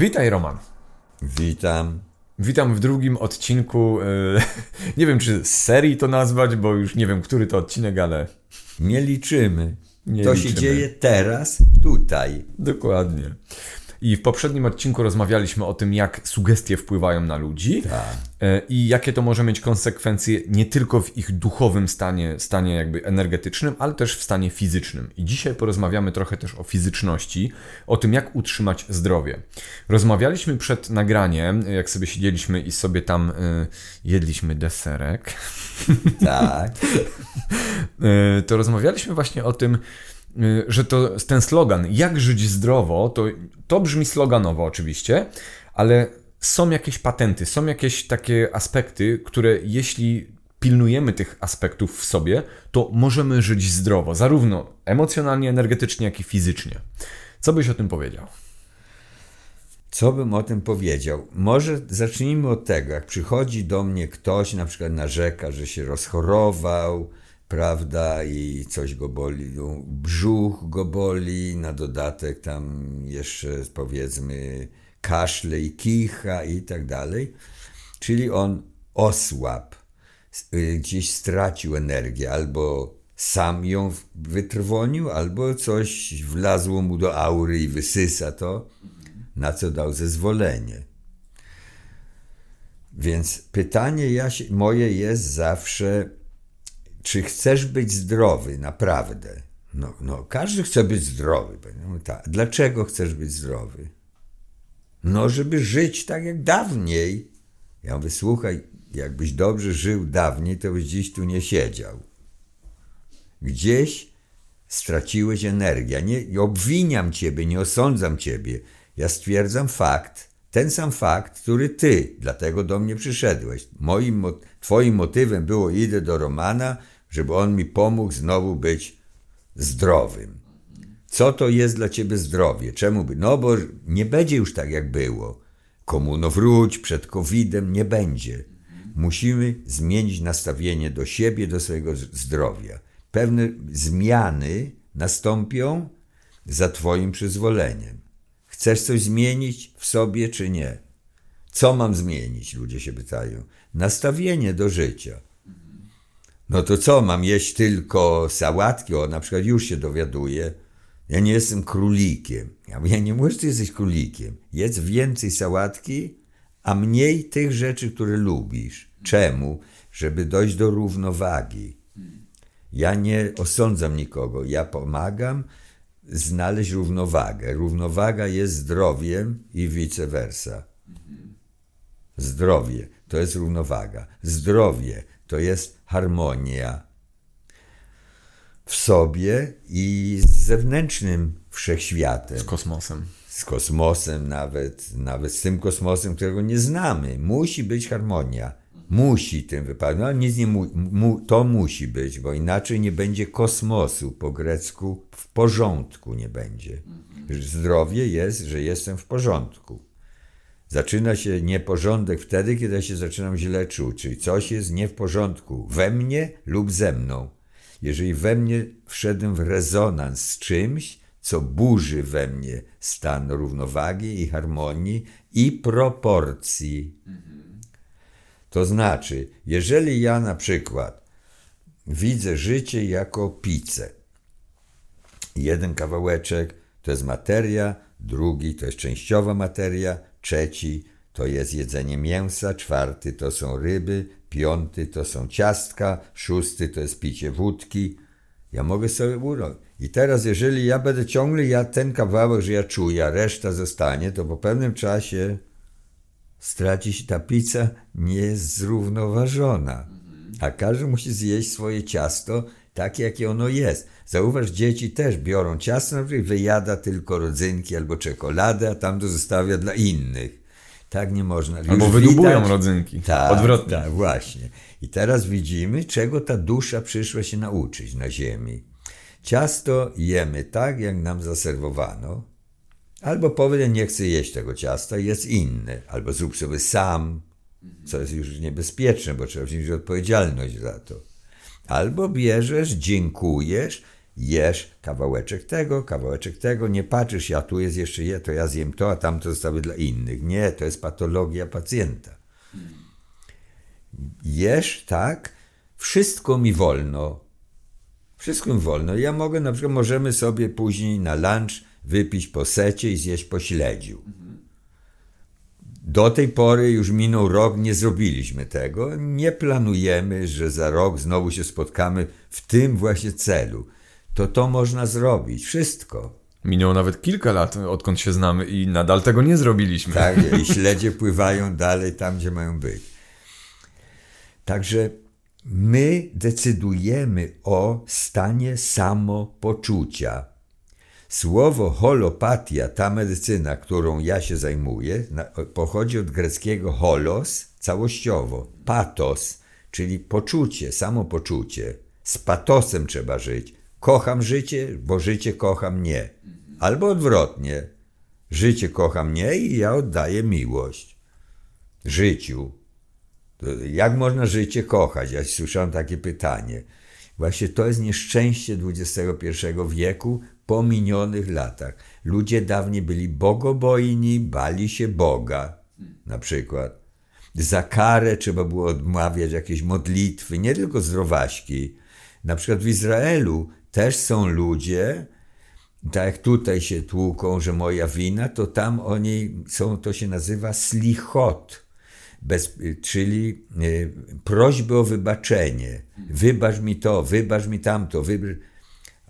Witaj, Roman. Witam. Witam w drugim odcinku. e, Nie wiem, czy z serii to nazwać, bo już nie wiem, który to odcinek, ale Nie liczymy. Nie to liczymy. się dzieje teraz, tutaj. dokładnie. I w poprzednim odcinku rozmawialiśmy o tym, jak sugestie wpływają na ludzi Tak. e, i jakie to może mieć konsekwencje nie tylko w ich duchowym stanie, stanie jakby energetycznym, ale też w stanie fizycznym. I dzisiaj porozmawiamy trochę też o fizyczności, o tym, jak utrzymać zdrowie. Rozmawialiśmy przed nagraniem, jak sobie siedzieliśmy i sobie tam e, jedliśmy deserek. Tak. E, to rozmawialiśmy właśnie o tym, że to ten slogan, jak żyć zdrowo, to, to brzmi sloganowo oczywiście, ale są jakieś patenty, są jakieś takie aspekty, które jeśli pilnujemy tych aspektów w sobie, to możemy żyć zdrowo, zarówno emocjonalnie, energetycznie, jak i fizycznie. Co byś o tym powiedział? Co bym o tym powiedział? Może zacznijmy od tego, jak przychodzi do mnie ktoś, na przykład narzeka, że się rozchorował, prawda, i coś go boli, no, brzuch go boli, na dodatek tam jeszcze powiedzmy kaszle i kicha i tak dalej. Czyli on osłabł, s- y, gdzieś stracił energię, albo sam ją wytrwonił, albo coś wlazło mu do aury i wysysa to, na co dał zezwolenie. Więc pytanie moje jest zawsze, czy chcesz być zdrowy naprawdę? No, no każdy chce być zdrowy. Tak. Dlaczego chcesz być zdrowy? No, żeby żyć tak jak dawniej. Ja mówię, słuchaj, jakbyś dobrze żył dawniej, to byś dziś tu nie siedział. Gdzieś straciłeś energię. Nie nie obwiniam ciebie, nie osądzam ciebie. Ja stwierdzam fakt, ten sam fakt, który ty, dlatego do mnie przyszedłeś. Moim, mo- twoim motywem było idę do Romana, żeby on mi pomógł znowu być zdrowym. Co to jest dla ciebie zdrowie? Czemu by? No bo nie będzie już tak, jak było. Komuno wróć, przed COVID-em nie będzie. Musimy zmienić nastawienie do siebie, do swojego zdrowia. Pewne zmiany nastąpią za Twoim przyzwoleniem. Chcesz coś zmienić w sobie, czy nie? Co mam zmienić? Ludzie się pytają. Nastawienie do życia. No to co, mam jeść tylko sałatki? O, na przykład już się dowiaduję. Ja nie jestem królikiem. Ja mówię, nie mówię, że ty jesteś królikiem. Jedz więcej sałatki, a mniej tych rzeczy, które lubisz. Czemu? Żeby dojść do równowagi. Ja nie osądzam nikogo. Ja pomagam znaleźć równowagę. Równowaga jest zdrowiem i vice versa. Zdrowie to jest równowaga. Zdrowie to jest harmonia w sobie i z zewnętrznym wszechświatem, Z kosmosem. z kosmosem, nawet, nawet z tym kosmosem, którego nie znamy. Musi być harmonia. Musi tym wypadku. No, nic nie mu, mu, to musi być, bo inaczej nie będzie kosmosu. Po grecku w porządku nie będzie. Zdrowie jest, że jestem w porządku. Zaczyna się nieporządek wtedy, kiedy ja się zaczynam źle czuć, czyli coś jest nie w porządku we mnie lub ze mną. Jeżeli we mnie wszedłem w rezonans z czymś, co burzy we mnie stan równowagi i harmonii i proporcji. To znaczy, jeżeli ja na przykład widzę życie jako pizzę, jeden kawałeczek to jest materia, drugi to jest częściowa materia, trzeci to jest jedzenie mięsa, czwarty to są ryby, piąty to są ciastka, szósty to jest picie wódki. Ja mogę sobie urobić. I teraz, jeżeli ja będę ciągle ja ten kawałek, że ja czuję, a reszta zostanie, to po pewnym czasie straci się ta pizza, nie jest zrównoważona. A każdy musi zjeść swoje ciasto takie, jakie ono jest. Zauważ, dzieci też biorą ciasto, na przykład wyjada tylko rodzynki albo czekoladę, a tam to zostawia dla innych. Tak nie można. Albo Już wydubują widać- rodzynki. tak, Odwrotnie. Tak, właśnie. I teraz widzimy, czego ta dusza przyszła się nauczyć na ziemi. Ciasto jemy tak, jak nam zaserwowano, albo powiedz, nie chcę jeść tego ciasta, jest inne, albo zrób sobie sam, co jest już niebezpieczne, bo trzeba wziąć odpowiedzialność za to. Albo bierzesz, dziękujesz Jesz kawałeczek tego, kawałeczek tego, nie patrzysz, ja tu jest jeszcze je, to ja zjem to, a tamto zostawię dla innych. Nie, to jest patologia pacjenta. Jesz tak, wszystko mi wolno. Wszystko mi wolno. Ja mogę, na przykład, możemy sobie później na lunch wypić po secie i zjeść po śledziu. Do tej pory już minął rok, nie zrobiliśmy tego. Nie planujemy, że za rok znowu się spotkamy w tym właśnie celu. To to można zrobić, wszystko. Minęło nawet kilka lat, odkąd się znamy i nadal tego nie zrobiliśmy. Tak, i śledzie pływają dalej tam, gdzie mają być. Także my decydujemy o stanie samopoczucia. Słowo holopatia, ta medycyna, którą ja się zajmuję, pochodzi od greckiego holos, całościowo, patos, czyli poczucie, samopoczucie. Z patosem trzeba żyć. Kocham życie, bo życie kocha mnie. Albo odwrotnie. Życie kocha mnie i ja oddaję miłość. Życiu. Jak można życie kochać? Ja słyszałem takie pytanie. Właśnie to jest nieszczęście XXI wieku po minionych latach. Ludzie dawniej byli bogobojni, bali się Boga, na przykład. Za karę trzeba było odmawiać jakieś modlitwy, nie tylko zdrowaśki. Na przykład w Izraelu też są ludzie, tak jak tutaj się tłuką, że moja wina, to tam oni są, to się nazywa slichot bez, czyli y, prośby o wybaczenie. Wybacz mi to, wybacz mi tamto, wybacz.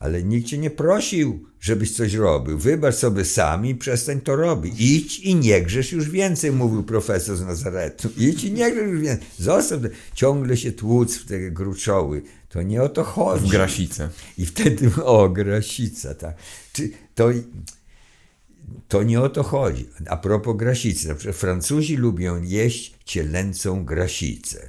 Ale nikt cię nie prosił, żebyś coś robił. Wybacz sobie sami i przestań to robić. Idź i nie grzesz już więcej, mówił profesor z Nazaretu. Idź i nie grzesz już więcej. Zostaw, ciągle się tłuc w te gruczoły. To nie o to chodzi. W grasice. I wtedy, o, grasica, tak. Czy to to nie o to chodzi. A propos grasicy, na przykład Francuzi lubią jeść cielęcą grasicę.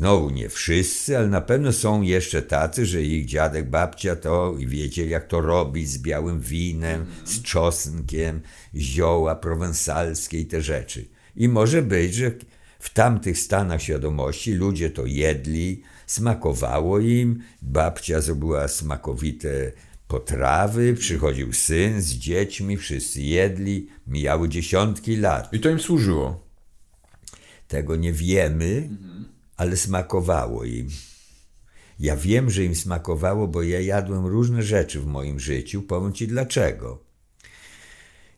Znowu nie wszyscy, ale na pewno są jeszcze tacy, że ich dziadek, babcia to i wiecie jak to robić z białym winem, z czosnkiem, zioła prowensalskie i te rzeczy. I może być, że w tamtych stanach świadomości ludzie to jedli, smakowało im, babcia zrobiła smakowite potrawy, przychodził syn z dziećmi, wszyscy jedli, mijały dziesiątki lat. I to im służyło. Tego nie wiemy, ale smakowało im. Ja wiem, że im smakowało, bo ja jadłem różne rzeczy w moim życiu. Powiem ci dlaczego.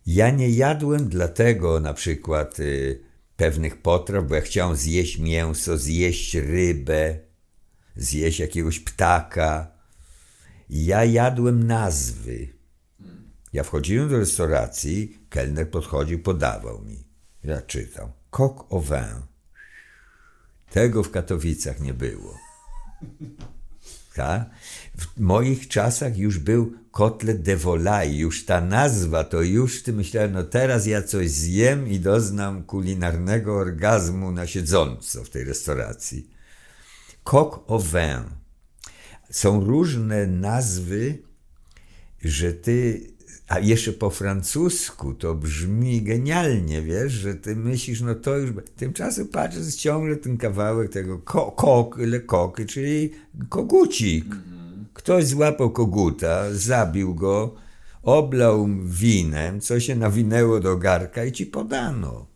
Ja nie jadłem dlatego na przykład y, pewnych potraw, bo ja chciałem zjeść mięso, zjeść rybę, zjeść jakiegoś ptaka, ja jadłem nazwy. Ja wchodziłem do restauracji, kelner podchodził, podawał mi. Ja czytam. Coq au vin. Tego w Katowicach nie było. Ta? W moich czasach już był kotlet de volaille, już ta nazwa, to już ty myślałem, no teraz ja coś zjem i doznam kulinarnego orgazmu na siedząco w tej restauracji. Coq au vin są różne nazwy, że ty, a jeszcze po francusku to brzmi genialnie, wiesz, że ty myślisz, no to już, tymczasem patrzysz ciągle ten kawałek tego ko, kok, le czyli kogucik. Ktoś złapał koguta, zabił go, oblał winem, co się nawinęło do garka i ci podano.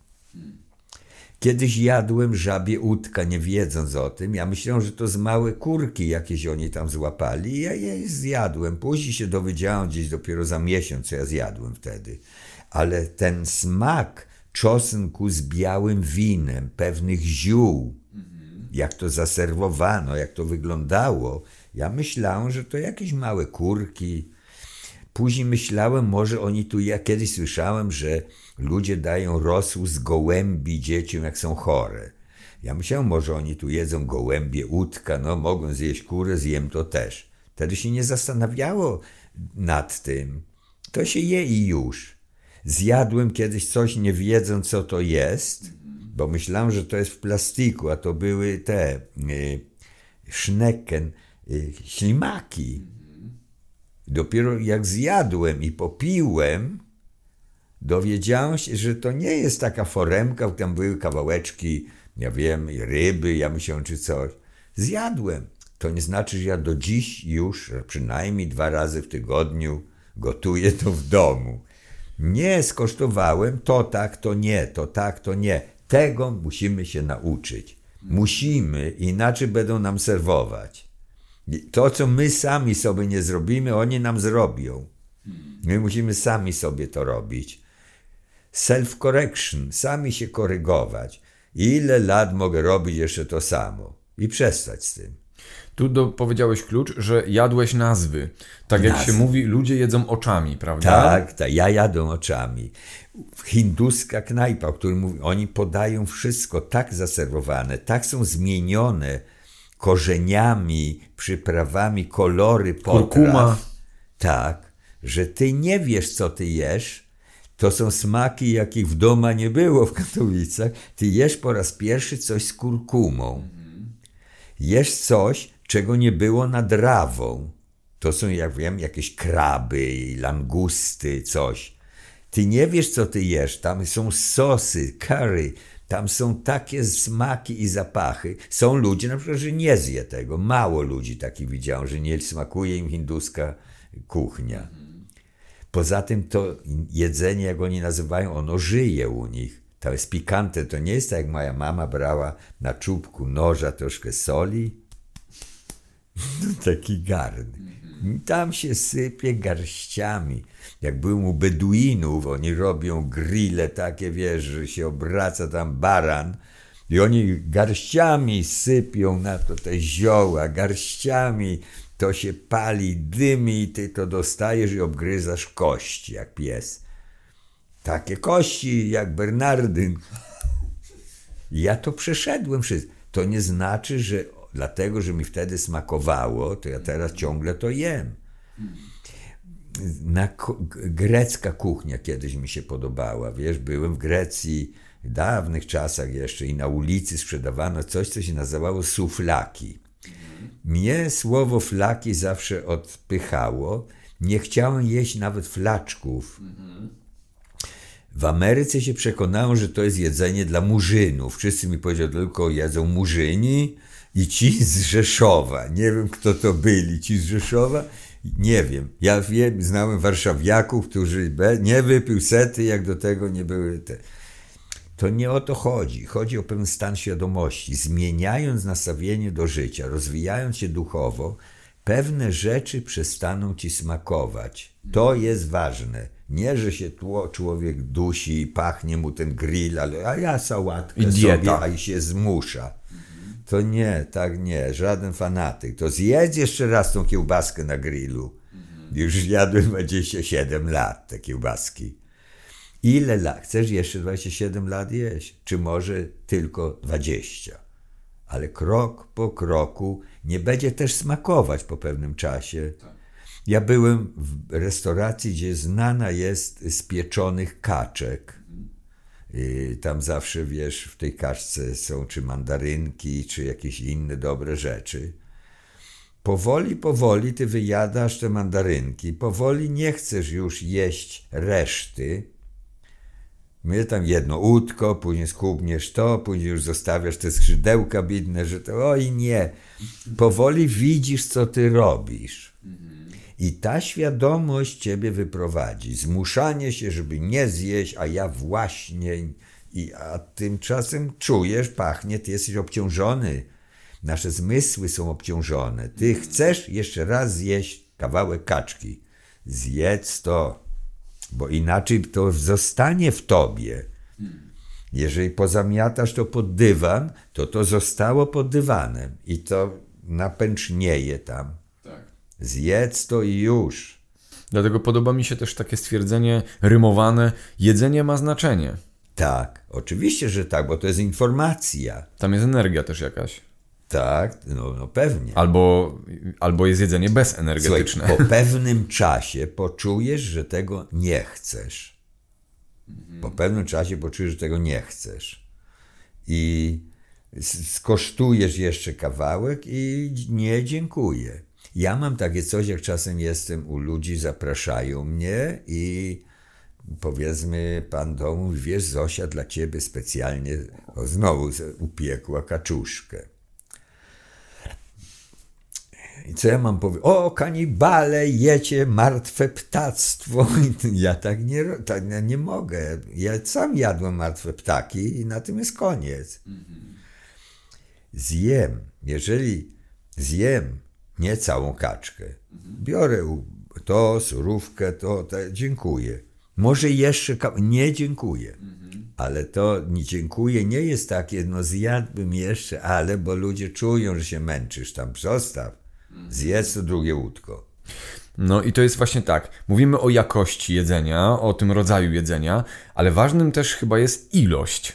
Kiedyś jadłem żabie udka, nie wiedząc o tym. Ja myślałem, że to z małe kurki jakieś oni tam złapali ja je zjadłem. Później się dowiedziałem gdzieś dopiero za miesiąc, co ja zjadłem wtedy. Ale ten smak czosnku z białym winem, pewnych ziół, jak to zaserwowano, jak to wyglądało, ja myślałem, że to jakieś małe kurki. Później myślałem, może oni tu, ja kiedyś słyszałem, że ludzie dają rosół z gołębi dzieciom, jak są chore. Ja myślałem, może oni tu jedzą gołębie, łódka, no mogą zjeść kurę, zjem to też. Wtedy się nie zastanawiało nad tym. To się je i już. Zjadłem kiedyś coś, nie wiedząc, co to jest, bo myślałem, że to jest w plastiku, a to były te y, sznecken, y, ślimaki. Dopiero jak zjadłem i popiłem, dowiedziałem się, że to nie jest taka foremka, tam były kawałeczki, ja wiem, ryby, ja myślałem, czy coś. Zjadłem. to nie znaczy, że ja do dziś już przynajmniej dwa razy w tygodniu gotuję to w domu. Nie skosztowałem, to tak, to nie, to tak, to nie. Tego musimy się nauczyć. Musimy, inaczej będą nam serwować. To, co my sami sobie nie zrobimy, oni nam zrobią. My musimy sami sobie to robić. Self-correction, sami się korygować. Ile lat mogę robić jeszcze to samo i przestać z tym. Tu do, powiedziałeś klucz, że jadłeś nazwy. Tak jak Nazwy. się mówi, ludzie jedzą oczami, prawda? Tak, tak, ja jadę oczami. Hinduska knajpa, o której mówi, oni podają wszystko tak zaserwowane, tak są zmienione korzeniami, przyprawami, kolory potraw. Kurkuma. Tak, że ty nie wiesz, co ty jesz. To są smaki, jakich w domu nie było w Katowicach. Ty jesz po raz pierwszy coś z kurkumą. Jesz coś, czego nie było nad rawą. To są, jak wiem, jakieś kraby, langusty, coś. Ty nie wiesz, co ty jesz. Tam są sosy, curry. Tam są takie smaki i zapachy. Są ludzie, na przykład, że nie zje tego. Mało ludzi takich widziałem, że nie smakuje im hinduska kuchnia. Poza tym to jedzenie, jak oni nazywają, ono żyje u nich. To jest pikante. To nie jest tak, jak moja mama brała na czubku noża troszkę soli. Taki garn. Tam się sypie garściami. Jak byłem u Beduinów, oni robią grille takie, wiesz, że się obraca tam baran i oni garściami sypią na to te zioła, garściami to się pali, dymi i ty to dostajesz i obgryzasz kości jak pies. Takie kości jak Bernardyn. Ja to przeszedłem wszystko. To nie znaczy, że dlatego, że mi wtedy smakowało, to ja teraz ciągle to jem. Na grecka kuchnia kiedyś mi się podobała. Wiesz, byłem w Grecji w dawnych czasach jeszcze i na ulicy sprzedawano coś, co się nazywało suflaki. Mnie słowo flaki zawsze odpychało. Nie chciałem jeść nawet flaczków. W Ameryce się przekonałem, że to jest jedzenie dla murzynów. Wszyscy mi powiedzieli, tylko jedzą murzyni i ci z Rzeszowa. Nie wiem, kto to byli, ci z Rzeszowa. Nie wiem. Ja wiem, znałem warszawiaków, którzy nie wypił sety, jak do tego nie były te. To nie o to chodzi. Chodzi o pewien stan świadomości. Zmieniając nastawienie do życia, rozwijając się duchowo, pewne rzeczy przestaną ci smakować. To jest ważne. Nie, że się tło, człowiek dusi i pachnie mu ten grill, ale a ja sałatkę I dieta. sobie, a i się zmusza. To nie, tak nie, żaden fanatyk. To zjedz jeszcze raz tą kiełbaskę na grillu. Już jadłem 27 lat te kiełbaski. Ile lat? Chcesz jeszcze 27 lat jeść? Czy może tylko 20? Ale krok po kroku nie będzie też smakować po pewnym czasie. Ja byłem w restauracji, gdzie znana jest z pieczonych kaczek. I tam zawsze, wiesz, w tej kaczce są czy mandarynki, czy jakieś inne dobre rzeczy. Powoli, powoli ty wyjadasz te mandarynki, powoli nie chcesz już jeść reszty. My tam jedno łódko, później skubniesz to, później już zostawiasz te skrzydełka bidne, że to oj nie. Powoli widzisz, co ty robisz. I ta świadomość ciebie wyprowadzi. Zmuszanie się, żeby nie zjeść, a ja właśnie. I, a tymczasem czujesz, pachnie, ty jesteś obciążony. Nasze zmysły są obciążone. Ty chcesz jeszcze raz zjeść kawałek kaczki. Zjedz to, bo inaczej to zostanie w tobie. Jeżeli pozamiatasz to pod dywan, to to zostało pod dywanem i to napęcznieje tam. Tak. Zjedz to i już. Dlatego podoba mi się też takie stwierdzenie rymowane: jedzenie ma znaczenie. Tak, oczywiście, że tak, bo to jest informacja. Tam jest energia też jakaś. Tak, no, no pewnie. Albo, albo jest jedzenie Słuchaj, bezenergetyczne. po pewnym czasie poczujesz, że tego nie chcesz. Po pewnym czasie poczujesz, że tego nie chcesz. I skosztujesz jeszcze kawałek i nie dziękuję. Ja mam takie coś, jak czasem jestem u ludzi, zapraszają mnie i powiedzmy, pan domu, wiesz, Zosia dla ciebie specjalnie o, znowu upiekła kaczuszkę. I co ja mam powiedzieć? O, kanibale, jecie martwe ptactwo. Ja tak nie, tak ja nie mogę. Ja sam jadłem martwe ptaki i na tym jest koniec. Zjem, jeżeli zjem nie całą kaczkę, biorę to, surówkę, to, to dziękuję. Może jeszcze, nie dziękuję. Ale to nie dziękuję nie jest takie, no zjadłbym jeszcze, ale bo ludzie czują, że się męczysz tam, zostaw. Zjedz to drugie łódko. No i to jest właśnie tak. Mówimy o jakości jedzenia, o tym rodzaju jedzenia, ale ważnym też chyba jest ilość.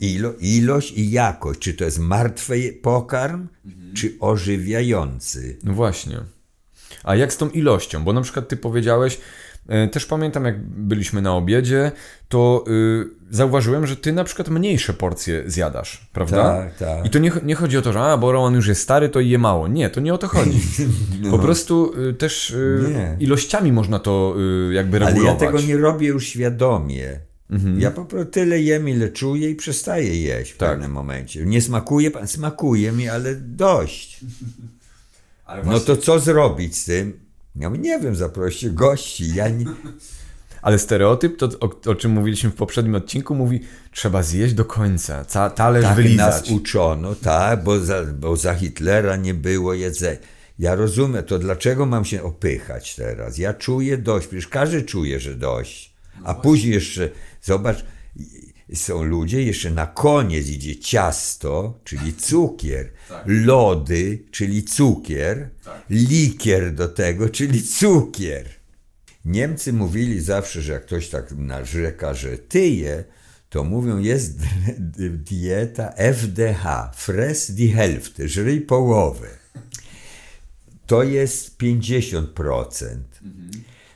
Ilo, ilość i jakość. Czy to jest martwy pokarm, czy ożywiający? No właśnie. A jak z tą ilością? Bo na przykład ty powiedziałeś, też pamiętam jak byliśmy na obiedzie, to y, zauważyłem, że ty na przykład mniejsze porcje zjadasz, prawda? Tak, tak. I to nie, nie chodzi o to, że a, bo Roman już jest stary, to je mało. Nie, to nie o to chodzi. Po prostu y, też y, No. Ilościami można to y, jakby Ale regulować. ja tego nie robię już świadomie. Mhm. Ja po prostu tyle jem, ile czuję i przestaję jeść w Tak. pewnym momencie. Nie smakuje, pan smakuje mi, ale dość. Ale No to co zrobić z tym? Ja mówię, nie wiem, zaproście gości. Ja nie... Ale stereotyp, to o, o czym mówiliśmy w poprzednim odcinku, mówi, trzeba zjeść do końca, ca, talerz Tak wylizać. nas uczono, tak, bo za, bo za Hitlera nie było jedzenia. Ja rozumiem, to dlaczego mam się opychać teraz? Ja czuję dość, przecież każdy czuje, że dość. A później jeszcze, zobacz, są ludzie, jeszcze na koniec idzie ciasto, czyli cukier, lody, czyli cukier, likier do tego, czyli cukier. Niemcy mówili zawsze, że jak ktoś tak narzeka, że tyje, to mówią, jest dieta FDH, fress die Hälfte, żryj połowę. To jest 50%.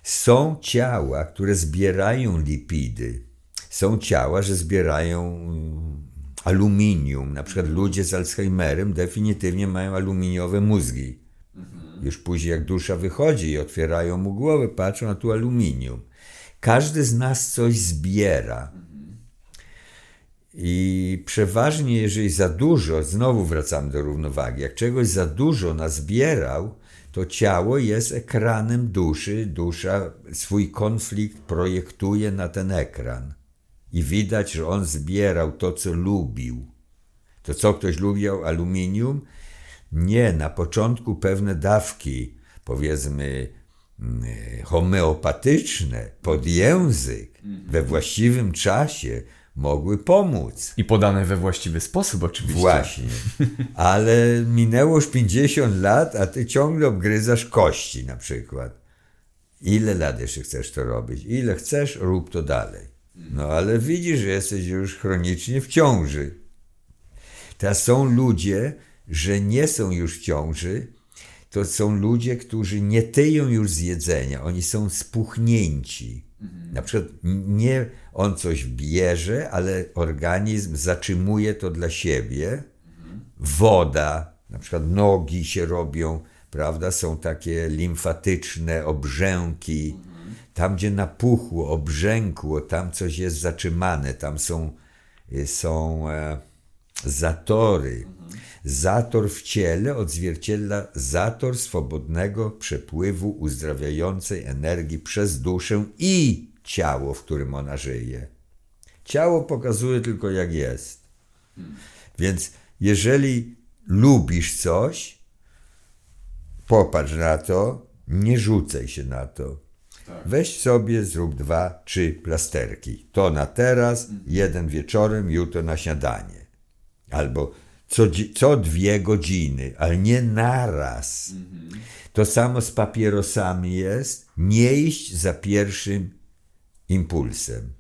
Są ciała, które zbierają lipidy. Są ciała, że zbierają mm, aluminium. Na przykład ludzie z Alzheimerem definitywnie mają aluminiowe mózgi. Już później jak dusza wychodzi i otwierają mu głowę, patrzą, a tu aluminium. Każdy z nas coś zbiera. I przeważnie, jeżeli za dużo, znowu wracamy do równowagi, jak czegoś za dużo nazbierał, to ciało jest ekranem duszy, dusza swój konflikt projektuje na ten ekran. I widać, że on zbierał to, co lubił. To co ktoś lubił aluminium? Nie, na początku pewne dawki, powiedzmy mm, homeopatyczne, pod język, we właściwym czasie mogły pomóc. I podane we właściwy sposób oczywiście. Właśnie. Ale minęło już 50 lat, a ty ciągle obgryzasz kości na przykład. Ile lat jeszcze chcesz to robić? Ile chcesz, rób to dalej. No ale widzisz, że jesteś już chronicznie w ciąży. Teraz są ludzie, że nie są już w ciąży, to są ludzie, którzy nie tyją już z jedzenia, oni są spuchnięci. Na przykład nie on coś bierze, ale organizm zatrzymuje to dla siebie. Woda, na przykład nogi się robią, prawda? Są takie limfatyczne obrzęki. Tam, gdzie napuchło, obrzękło, tam coś jest zatrzymane, tam są, są e, zatory. Zator w ciele odzwierciedla zator swobodnego przepływu uzdrawiającej energii przez duszę i ciało, w którym ona żyje. Ciało pokazuje tylko jak jest. Więc jeżeli lubisz coś, popatrz na to, nie rzucaj się na to. Weź sobie, zrób dwa, trzy plasterki. To na teraz, jeden wieczorem, jutro na śniadanie. Albo co, co dwie godziny, ale nie naraz. To samo z papierosami jest. Nie iść za pierwszym impulsem.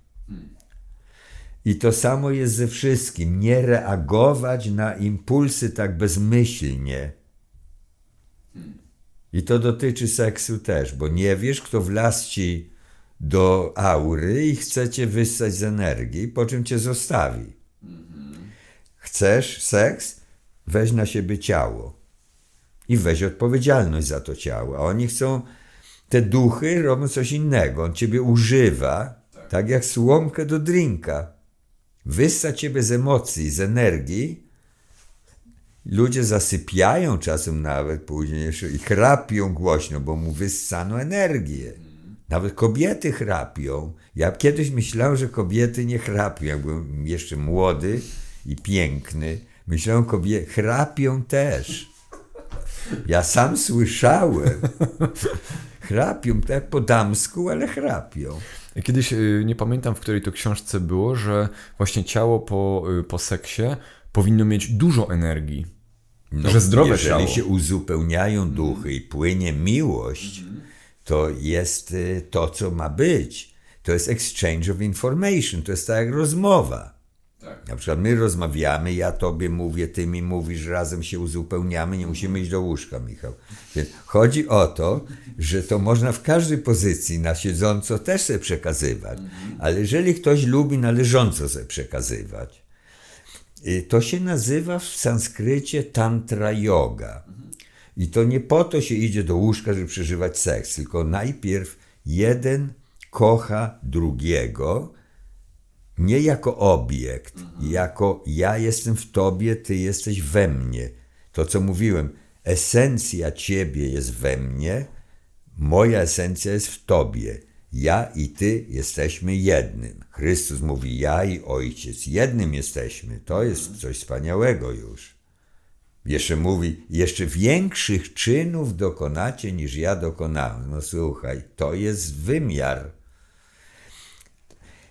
I to samo jest ze wszystkim. Nie reagować na impulsy tak bezmyślnie. I to dotyczy seksu też, bo nie wiesz, kto wlazł ci do aury i chce cię wyssać z energii, po czym cię zostawi. Chcesz seks? Weź na siebie ciało. I weź odpowiedzialność za to ciało. A oni chcą, te duchy robią coś innego. On ciebie używa, tak, jak słomkę do drinka. Wyssa ciebie z emocji, z energii Ludzie zasypiają czasem nawet później jeszcze i chrapią głośno, bo mu wyssano energię. Nawet kobiety chrapią. Ja kiedyś myślałem, że kobiety nie chrapią. Jak byłem jeszcze młody i piękny, myślałem, kobiety chrapią też. Ja sam słyszałem. Chrapią, tak po damsku, ale chrapią. Kiedyś, y, nie pamiętam w której to książce było, że właśnie ciało po, y, po seksie powinno mieć dużo energii. No, że zdrowe jeżeli ciało. się uzupełniają duchy i płynie miłość, to jest y, to, co ma być. To jest exchange of information, to jest tak jak rozmowa. Tak. Na przykład my rozmawiamy, ja tobie mówię, ty mi mówisz, razem się uzupełniamy, nie musimy iść do łóżka, Michał. Więc chodzi o to, że to można w każdej pozycji na siedząco też sobie przekazywać, ale jeżeli ktoś lubi na leżąco sobie przekazywać, to się nazywa w sanskrycie tantra yoga. I to nie po to się idzie do łóżka, żeby przeżywać seks, tylko najpierw jeden kocha drugiego, nie jako obiekt, jako ja jestem w tobie, ty jesteś we mnie. To, co mówiłem, esencja ciebie jest we mnie, moja esencja jest w tobie. Ja i ty jesteśmy jednym. Chrystus mówi, ja i ojciec, jednym jesteśmy. To jest coś wspaniałego już. Jeszcze mówi, jeszcze większych czynów dokonacie niż ja dokonałem. No słuchaj, to jest wymiar.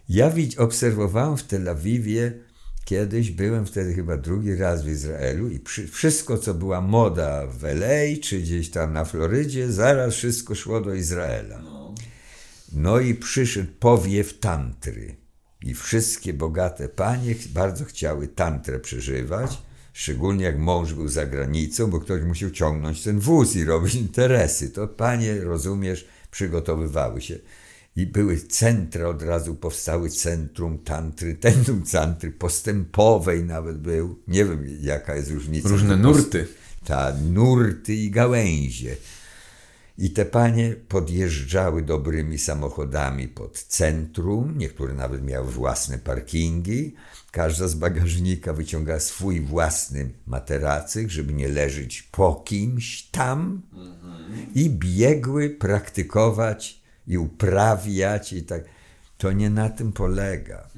Ja obserwowałem w Tel Awiwie, kiedyś byłem wtedy chyba drugi raz w Izraelu i przy, wszystko, co była moda w LA czy gdzieś tam na Florydzie, zaraz wszystko szło do Izraela. No i przyszedł powiew tantry. I wszystkie bogate panie bardzo chciały tantrę przeżywać, szczególnie jak mąż był za granicą, bo ktoś musiał ciągnąć ten wóz i robić interesy. To panie, rozumiesz, przygotowywały się. I były centra, od razu powstały centrum tantry, centrum tantry postępowej nawet był. Nie wiem, jaka jest różnica. Różne nurty. Ta, nurty i gałęzie. I te panie podjeżdżały dobrymi samochodami pod centrum, niektóre nawet miały własne parkingi. Każda z bagażnika wyciągała swój własny materacyk, żeby nie leżeć po kimś tam. I biegły praktykować i uprawiać i tak. To nie na tym polega.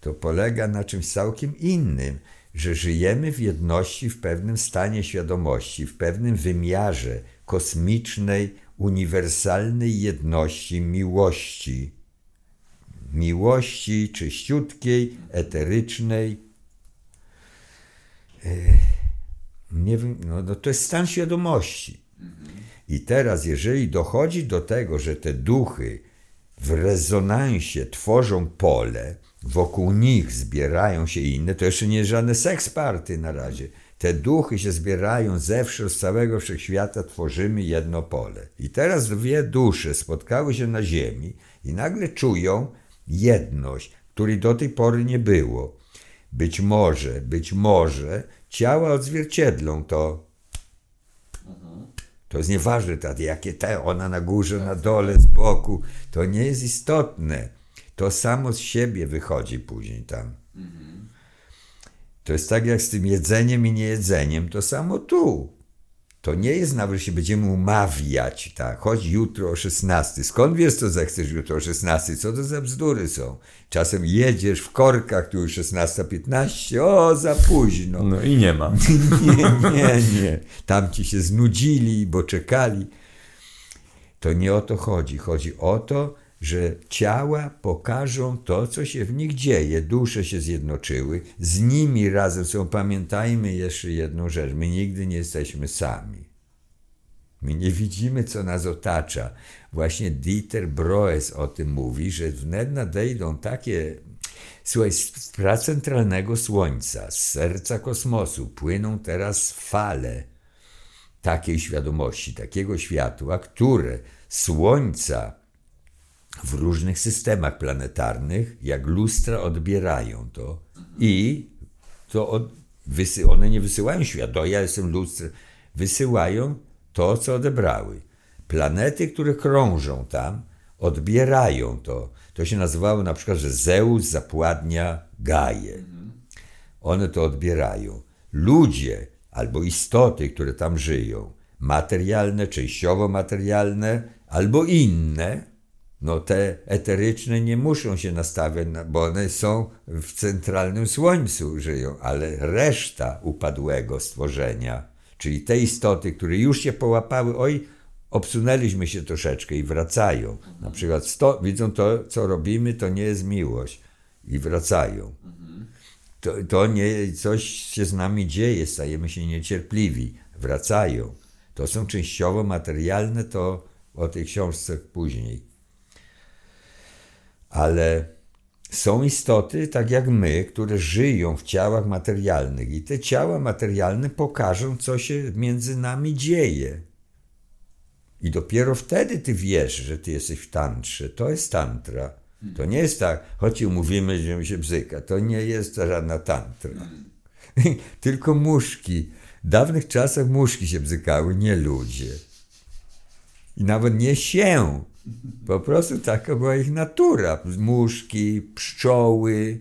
To polega na czymś całkiem innym, że żyjemy w jedności, w pewnym stanie świadomości, w pewnym wymiarze kosmicznej, uniwersalnej jedności miłości. Miłości czyściutkiej, eterycznej. Nie wiem, no, no to jest stan świadomości. I teraz, jeżeli dochodzi do tego, że te duchy w rezonansie tworzą pole, wokół nich zbierają się inne, to jeszcze nie żadne seks party na razie. Te duchy się zbierają zewsząd, z całego wszechświata tworzymy jedno pole. I teraz dwie dusze spotkały się na ziemi i nagle czują jedność, której do tej pory nie było. Być może, być może ciała odzwierciedlą to to jest nieważne, tak, jakie te, ona na górze, na dole, z boku, to nie jest istotne. To samo z siebie wychodzi później tam. To jest tak jak z tym jedzeniem i niejedzeniem, to samo tu. To nie jest nawet, że się będziemy umawiać, tak, chodź jutro o 16. Skąd wiesz, co zechcesz jutro o 16? Co to za bzdury są? Czasem jedziesz w korkach, tu już 16.15, o, za późno. No i nie ma. Nie, nie, nie. Tam ci się znudzili, bo czekali. To nie o to chodzi. Chodzi o to, że ciała pokażą to, co się w nich dzieje. Dusze się zjednoczyły, z nimi razem są. Pamiętajmy jeszcze jedną rzecz: my nigdy nie jesteśmy sami. My nie widzimy, co nas otacza. Właśnie Dieter Broes o tym mówi, że wnet nadejdą takie. Słuchaj, z pracentralnego Słońca, z serca kosmosu płyną teraz fale takiej świadomości, takiego światła, które Słońca w różnych systemach planetarnych, jak lustra, odbierają to i to od, wysy, one nie wysyłają światła, ja jestem lustrem, wysyłają to, co odebrały. Planety, które krążą tam, odbierają to. To się nazywało na przykład, że Zeus zapładnia Gaję. One to odbierają. ludzie albo istoty, które tam żyją, materialne, częściowo materialne, albo inne, no te eteryczne nie muszą się nastawiać, bo one są w centralnym słońcu, żyją, ale reszta upadłego stworzenia, czyli te istoty, które już się połapały, oj, obsunęliśmy się troszeczkę i wracają. Na przykład sto, widzą to, co robimy, to nie jest miłość i wracają. To, to nie, coś się z nami dzieje, stajemy się niecierpliwi, wracają. To są częściowo materialne, to o tej książce później. Ale są istoty, tak jak my, które żyją w ciałach materialnych, i te ciała materialne pokażą, co się między nami dzieje. I dopiero wtedy ty wiesz, że ty jesteś w tantrze. To jest tantra. To nie jest tak, choć mówimy, że się bzyka. To nie jest żadna tantra. Tylko muszki. W dawnych czasach muszki się bzykały, nie ludzie. I nawet nie się. Po prostu taka była ich natura. Muszki, pszczoły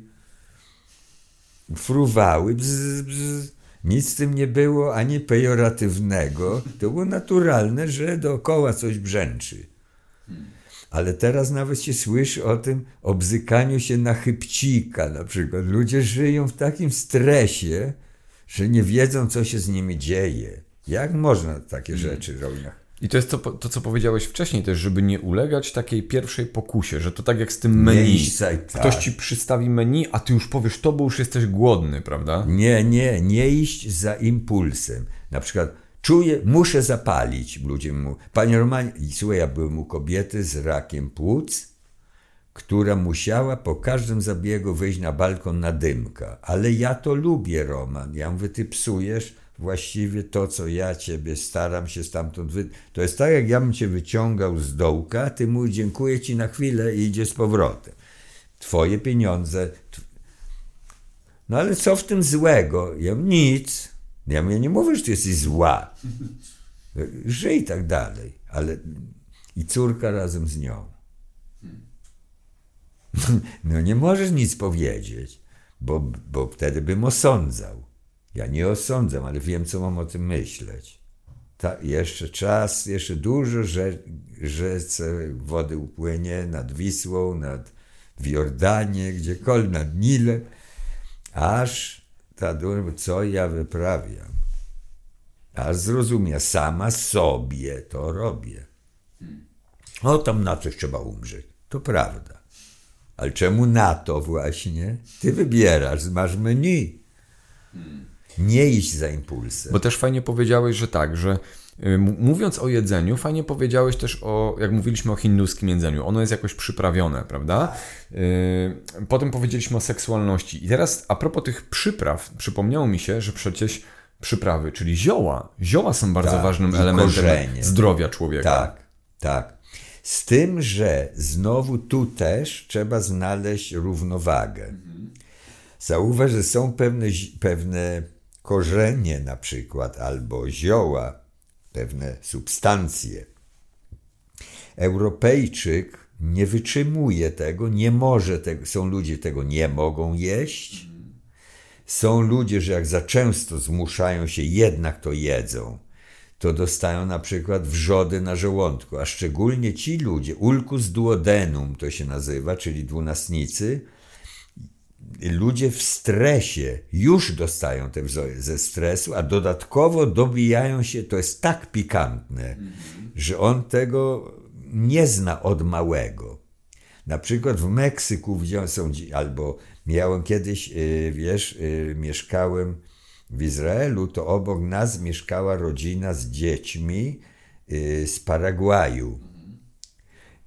fruwały. Bzz, bzz. Nic z tym nie było ani pejoratywnego. To było naturalne, że dookoła coś brzęczy. Ale teraz nawet się słyszy o tym obzykaniu się na chybcika na przykład. Ludzie żyją w takim stresie, że nie wiedzą, co się z nimi dzieje. Jak można takie hmm. rzeczy robić? I to jest to, to, co powiedziałeś wcześniej też, żeby nie ulegać takiej pierwszej pokusie, że to tak jak z tym menu. Nie tak. Ktoś ci przystawi menu, a ty już powiesz to, bo już jesteś głodny, prawda? Nie, nie, nie iść za impulsem. Na przykład czuję, muszę zapalić. Ludzie mu, panie Romanie, słuchaj, ja byłem u kobiety z rakiem płuc, która musiała po każdym zabiegu wyjść na balkon na dymka. Ale ja to lubię, Roman. Ja mówię, ty psujesz właściwie to, co ja ciebie staram się stamtąd wy... To jest tak, jak ja bym cię wyciągał z dołka, ty mój dziękuję ci na chwilę i idzie z powrotem. Twoje pieniądze. No ale co w tym złego? Ja mówię, nic. Ja mówię, nie mówię, że ty jesteś zła. Żyj tak dalej. Ale i córka razem z nią. No nie możesz nic powiedzieć, bo, bo wtedy bym osądzał. Ja nie osądzam, ale wiem, co mam o tym myśleć. Ta, jeszcze czas, jeszcze dużo że, rzece wody upłynie nad Wisłą, nad w Jordanie, gdziekolwiek, nad Nilem, aż ta duma, co ja wyprawiam. Aż zrozumie, sama sobie to robię. O, tam na coś trzeba umrzeć. To prawda. Ale czemu na to właśnie? Ty wybierasz, masz menu. Nie iść za impulsem. Bo też fajnie powiedziałeś, że tak, że y, mówiąc o jedzeniu, fajnie powiedziałeś też o, jak mówiliśmy o hinduskim jedzeniu, ono jest jakoś przyprawione, prawda? Y, potem powiedzieliśmy o seksualności. I teraz a propos tych przypraw, przypomniało mi się, że przecież przyprawy, czyli zioła, zioła są bardzo tak, ważnym elementem korzenie. zdrowia człowieka. Tak, tak. Z tym, że znowu tu też trzeba znaleźć równowagę. Mhm. Zauważ, że są pewne, pewne korzenie na przykład, albo zioła, pewne substancje. Europejczyk nie wytrzymuje tego, nie może tego, są ludzie, tego nie mogą jeść. Są ludzie, że jak za często zmuszają się, jednak to jedzą, to dostają na przykład wrzody na żołądku, a szczególnie ci ludzie, ulcus duodenum to się nazywa, czyli dwunastnicy, ludzie w stresie już dostają te wzory ze stresu, a dodatkowo dobijają się, to jest tak pikantne, mm -hmm. że on tego nie zna od małego. Na przykład w Meksyku widziałem, są, albo miałem kiedyś, y, wiesz, y, mieszkałem w Izraelu, to obok nas mieszkała rodzina z dziećmi y, z Paragwaju.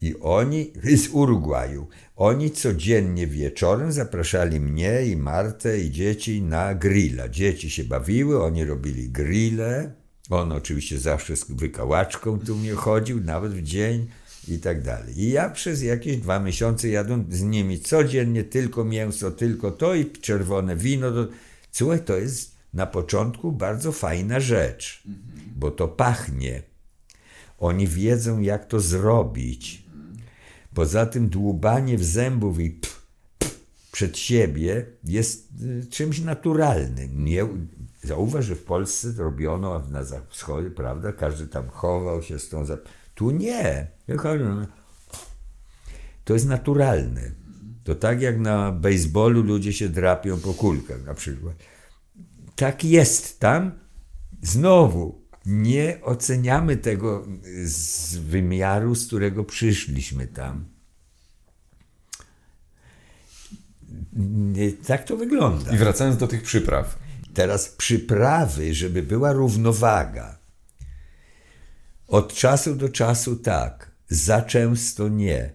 I oni, z Urugwaju, oni codziennie wieczorem zapraszali mnie i Martę i dzieci na grilla. Dzieci się bawiły, oni robili grille. On oczywiście zawsze z wykałaczką tu mnie chodził, nawet w dzień i tak dalej. I ja przez jakieś dwa miesiące jadłem z nimi codziennie tylko mięso, tylko to i czerwone wino. Do... Słuchaj, to jest na początku bardzo fajna rzecz, bo to pachnie. Oni wiedzą, jak to zrobić Poza tym dłubanie w zębów i pff, przed siebie jest y, czymś naturalnym. Nie, Zauważ, że w Polsce robiono na wschodzie, prawda? Każdy tam chował się z tą. Zap... Tu nie. To jest naturalne. To tak jak na baseballu ludzie się drapią po kulkach na przykład. Tak jest tam. Znowu, nie oceniamy tego z wymiaru, z którego przyszliśmy tam. Tak to wygląda. I wracając do tych przypraw. Teraz przyprawy, żeby była równowaga. Od czasu do czasu tak, za często nie,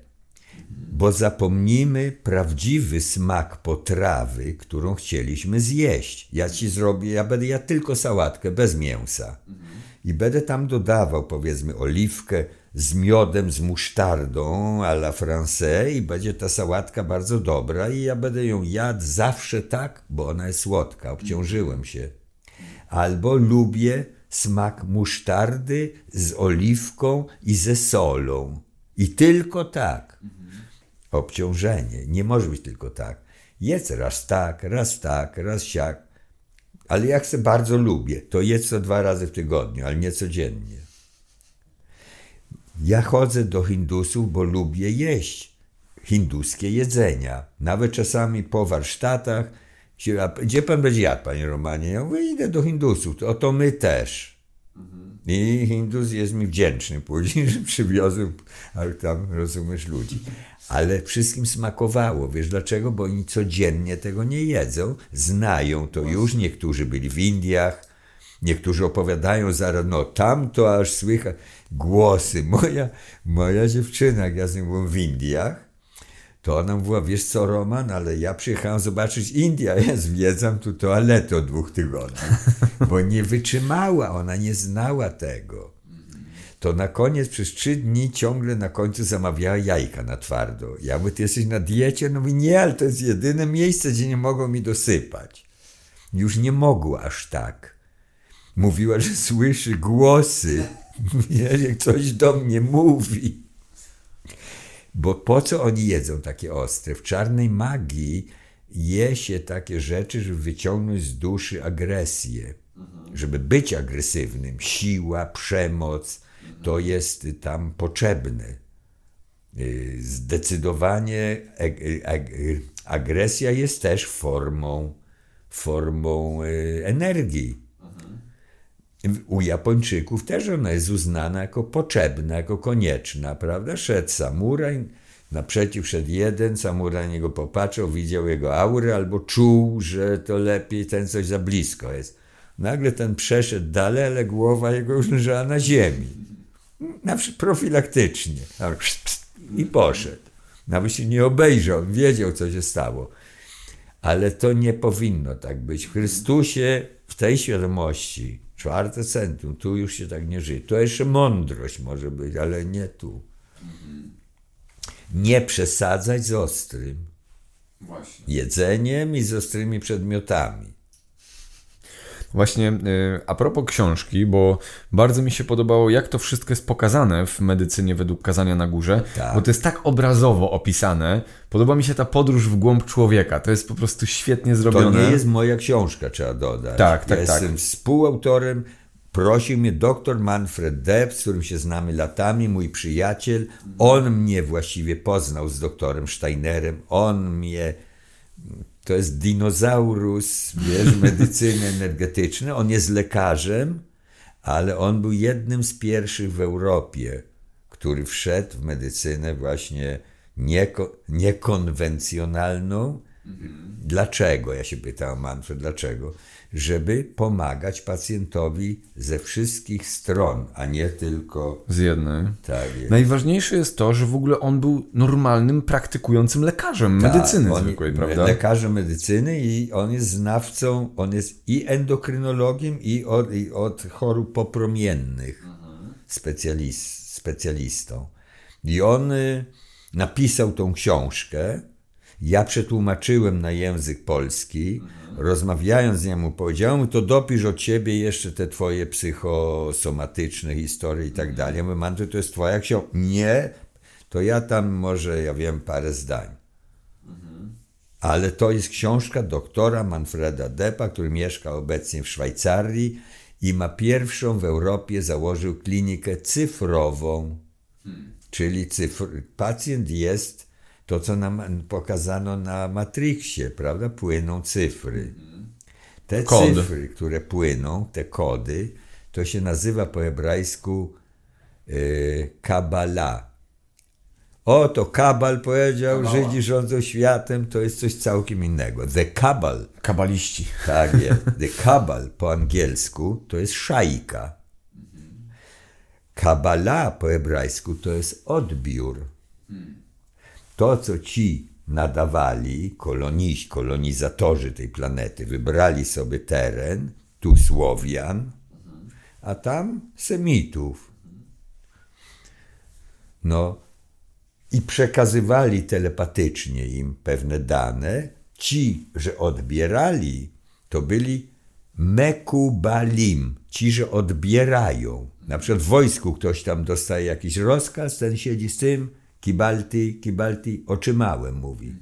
bo zapomnimy prawdziwy smak potrawy, którą chcieliśmy zjeść. Ja ci zrobię, ja będę ja tylko sałatkę bez mięsa. I będę tam dodawał, powiedzmy, oliwkę, z miodem, z musztardą à la français i będzie ta sałatka bardzo dobra i ja będę ją jadł zawsze tak, bo ona jest słodka, obciążyłem się. Albo lubię smak musztardy z oliwką i ze solą. I tylko tak. Obciążenie. Nie może być tylko tak. Jedz raz tak, raz tak, raz siak. Ale jak chcę, bardzo lubię. To jedz to dwa razy w tygodniu, ale nie codziennie. Ja chodzę do Hindusów, bo lubię jeść hinduskie jedzenia. Nawet czasami po warsztatach, się, gdzie pan będzie jadł, panie Romanie? Ja mówię, idę do Hindusów, to, to my też. I Hindus jest mi wdzięczny później, że przywiozł, ale tam rozumiesz ludzi. Ale wszystkim smakowało. Wiesz dlaczego? Bo oni codziennie tego nie jedzą, znają to już. Niektórzy byli w Indiach, niektórzy opowiadają zaraz, no tam to aż słychać głosy. Moja, moja dziewczyna, jak ja z nią byłem w Indiach, to ona mówiła, wiesz co Roman, ale ja przyjechałem zobaczyć India, ja zwiedzam tu toaletę od dwóch tygodni, bo nie wytrzymała, ona nie znała tego. To na koniec przez trzy dni ciągle na końcu zamawiała jajka na twardo. Ja mówię, ty jesteś na diecie? No mówi, nie, ale to jest jedyne miejsce, gdzie nie mogą mi dosypać. Już nie mogła aż tak. Mówiła, że słyszy głosy jak coś do mnie mówi. Bo po co oni jedzą takie ostre? W czarnej magii je się takie rzeczy, żeby wyciągnąć z duszy agresję. Żeby być agresywnym. Siła, przemoc to jest tam potrzebne. Y, zdecydowanie agresja jest też formą, formą y, energii u Japończyków też ona jest uznana jako potrzebna, jako konieczna, prawda? Szedł samuraj, naprzeciw szedł jeden, samuraj niego popatrzył, widział jego aurę albo czuł, że to lepiej, ten coś za blisko jest. Nagle ten przeszedł dalej, ale głowa jego już leżała na ziemi. Profilaktycznie. I poszedł. Nawet się nie obejrzał, wiedział, co się stało. Ale to nie powinno tak być. W Chrystusie, w tej świadomości, Czwarte centrum, tu już się tak nie żyje. To jeszcze mądrość może być, ale nie tu. Nie przesadzać z ostrym Właśnie. jedzeniem i z ostrymi przedmiotami. Właśnie y, a propos książki, bo bardzo mi się podobało, jak to wszystko jest pokazane w medycynie według kazania na górze, tak. bo to jest tak obrazowo opisane. Podoba mi się ta podróż w głąb człowieka. To jest po prostu świetnie zrobione. To nie jest moja książka, trzeba dodać. Tak, tak, ja tak. Jestem współautorem. Prosił mnie doktor Manfred Depp, z którym się znamy latami, mój przyjaciel. On mnie właściwie poznał z doktorem Steinerem. On mnie to jest dinozaurus, wiesz, medycyny energetycznej. On jest lekarzem, ale on był jednym z pierwszych w Europie, który wszedł w medycynę właśnie nieko, niekonwencjonalną. Mhm. Dlaczego? Ja się pytałem Manfred, dlaczego? Żeby pomagać pacjentowi ze wszystkich stron, a nie tylko z jednej. Tak jest. Najważniejsze jest to, że w ogóle on był normalnym, praktykującym lekarzem tak, medycyny zwykłej, prawda? Lekarzem medycyny i on jest znawcą, on jest i endokrynologiem, i od, i od chorób popromiennych mhm. specjalist, specjalistą. I on y, napisał tą książkę, ja przetłumaczyłem na język polski, rozmawiając z niemu, powiedziałem mu, to dopisz od ciebie jeszcze te twoje psychosomatyczne historie i tak dalej. Ja mówię, Mantu, to jest twoja książka. Nie, to ja tam może, ja wiem, parę zdań. Ale to jest książka doktora Manfreda Deppa, który mieszka obecnie w Szwajcarii i ma pierwszą w Europie, założył klinikę cyfrową. Czyli cyfr, pacjent jest to, co nam pokazano na Matrixie, prawda? Płyną cyfry. Te Kod. cyfry, które płyną, te kody, to się nazywa po hebrajsku yy, Kabbalah. O, to Kabal powiedział, Żydzi rządzą światem, to jest coś całkiem innego. The Kabal, Kabaliści. tak jest. The Kabal po angielsku to jest szajka. Kabala po hebrajsku to jest odbiór. To, co ci nadawali, koloniści, kolonizatorzy tej planety, wybrali sobie teren, tu Słowian, a tam Semitów. No i przekazywali telepatycznie im pewne dane. Ci, że odbierali, to byli mekubalim, ci, że odbierają. Na przykład w wojsku ktoś tam dostaje jakiś rozkaz, ten siedzi z tym, kibalti, kibalti, otrzymałem, mówi.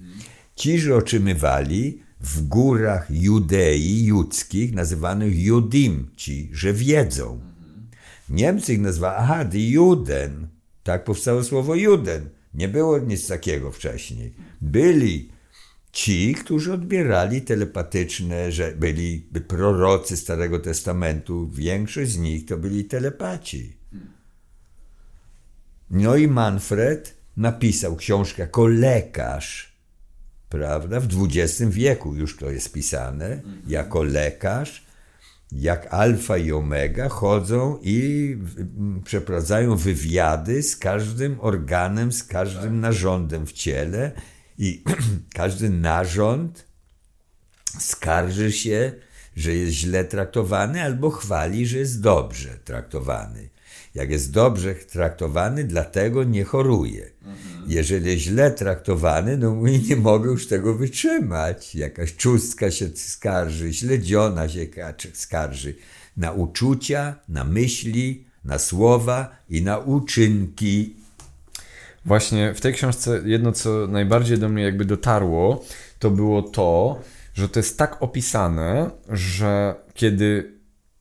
Ci, że otrzymywali w górach Judei, judzkich, nazywanych Judim, ci, że wiedzą. Niemcy ich nazwali, aha, die Juden. Tak powstało słowo Juden. Nie było nic takiego wcześniej. Byli ci, którzy odbierali telepatyczne, że byli prorocy Starego Testamentu. Większość z nich to byli telepaci. No i Manfred napisał książkę jako lekarz, prawda? W XX wieku już to jest pisane, jako lekarz, jak alfa i omega chodzą i przeprowadzają wywiady z każdym organem, z każdym narządem w ciele i każdy narząd skarży się, że jest źle traktowany, albo chwali, że jest dobrze traktowany. Jak jest dobrze traktowany, dlatego nie choruje. Jeżeli jest źle traktowany, no mówi, nie mogę już tego wytrzymać. Jakaś czustka się skarży, śledziona się skarży na uczucia, na myśli, na słowa i na uczynki. Właśnie w tej książce jedno, co najbardziej do mnie jakby dotarło, to było to, że to jest tak opisane, że kiedy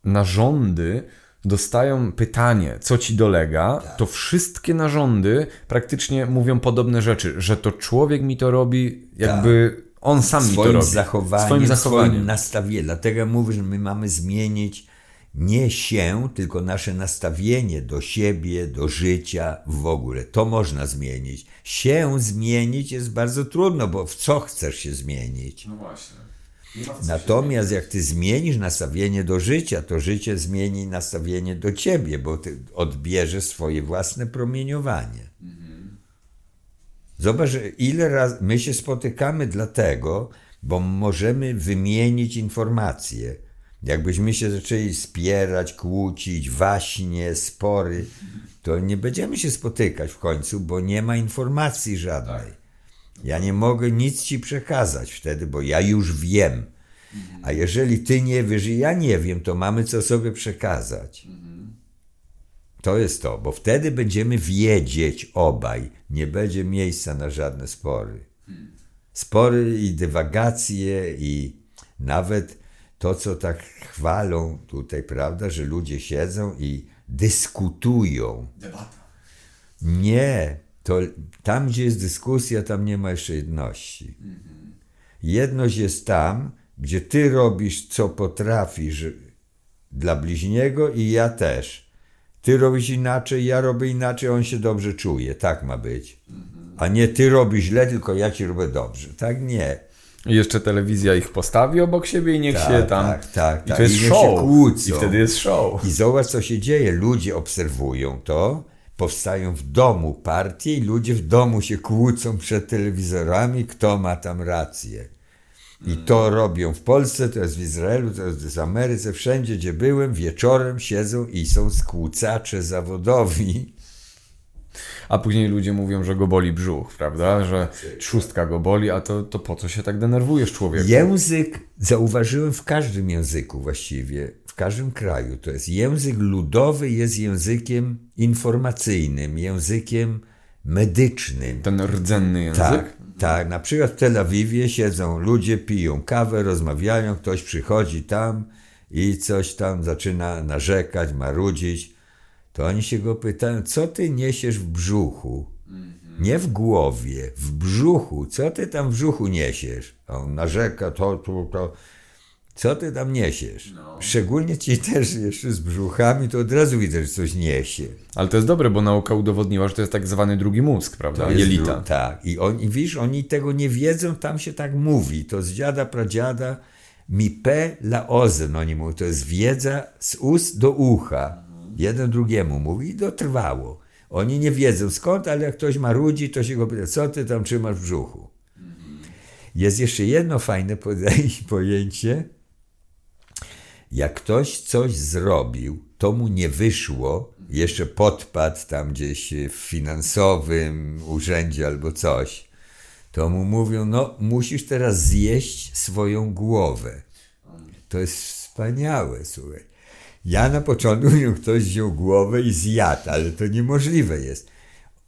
narządy dostają pytanie, co ci dolega, to wszystkie narządy praktycznie mówią podobne rzeczy, że to człowiek mi to robi, jakby on sam mi to swoim robi. zachowaniem, swoim swoim zachowaniem. nastawieniem. Dlatego mówię, że my mamy zmienić nie się, tylko nasze nastawienie do siebie, do życia w ogóle. To można zmienić. Się zmienić jest bardzo trudno, bo w co chcesz się zmienić? No właśnie. Natomiast jak ty zmienisz nastawienie do życia, to życie zmieni nastawienie do ciebie, bo ty odbierzesz swoje własne promieniowanie. Zobacz, ile razy my się spotykamy dlatego, bo możemy wymienić informacje. Jakbyśmy się zaczęli spierać, kłócić, waśnie, spory, to nie będziemy się spotykać w końcu, bo nie ma informacji żadnej. Ja nie mogę nic ci przekazać wtedy, bo ja już wiem. A jeżeli ty nie wiesz i ja nie wiem, to mamy co sobie przekazać. To jest to, bo wtedy będziemy wiedzieć obaj. Nie będzie miejsca na żadne spory. Spory i dywagacje i nawet to, co tak chwalą tutaj, prawda, że ludzie siedzą i dyskutują. Debata. Nie, to tam, gdzie jest dyskusja, tam nie ma jeszcze jedności. Jedność jest tam, gdzie ty robisz, co potrafisz dla bliźniego i ja też. Ty robisz inaczej, ja robię inaczej, on się dobrze czuje. Tak ma być. A nie ty robisz źle, tylko ja ci robię dobrze. Tak nie. I jeszcze telewizja ich postawi obok siebie i niech Tak, się tam... tak, tak, I tak. to jest I show. I wtedy jest show. I zobacz, co się dzieje. Ludzie obserwują to, powstają w domu partie i ludzie w domu się kłócą przed telewizorami, kto ma tam rację. I to robią w Polsce, to jest w Izraelu, to jest w Ameryce, wszędzie, gdzie byłem, wieczorem siedzą i są skłócacze zawodowi. A później ludzie mówią, że go boli brzuch, prawda? Że trzustka go boli, a to, to po co się tak denerwujesz, człowiek? Język zauważyłem w każdym języku właściwie, w każdym kraju. To jest język ludowy, jest językiem informacyjnym, językiem medycznym. Ten rdzenny język. Tak, tak. Na przykład w Tel Awiwie siedzą ludzie, piją kawę, rozmawiają, ktoś przychodzi tam i coś tam zaczyna narzekać, marudzić. To oni się go pytają, co ty niesiesz w brzuchu? Nie w głowie, w brzuchu. Co ty tam w brzuchu niesiesz? A on narzeka, to, to, to. Co ty tam niesiesz? Szczególnie ci też jeszcze z brzuchami, to od razu widzę, że coś niesie. Ale to jest dobre, bo nauka udowodniła, że to jest tak zwany drugi mózg, prawda? To Jelita. Tak. I oni, widzisz, oni tego nie wiedzą, tam się tak mówi. To z dziada, pradziada, mi pe la ozen, oni mówią. To jest wiedza z ust do ucha. Jeden drugiemu mówi i dotrwało. Oni nie wiedzą skąd, ale jak ktoś marudzi, to się go pyta, co ty tam trzymasz w brzuchu? Jest jeszcze jedno fajne pojęcie. Jak ktoś coś zrobił, to mu nie wyszło, jeszcze podpadł tam gdzieś w finansowym urzędzie albo coś, to mu mówią, no musisz teraz zjeść swoją głowę. To jest wspaniałe, słuchaj. Ja na początku ktoś wziął głowę i zjadł, ale to niemożliwe jest.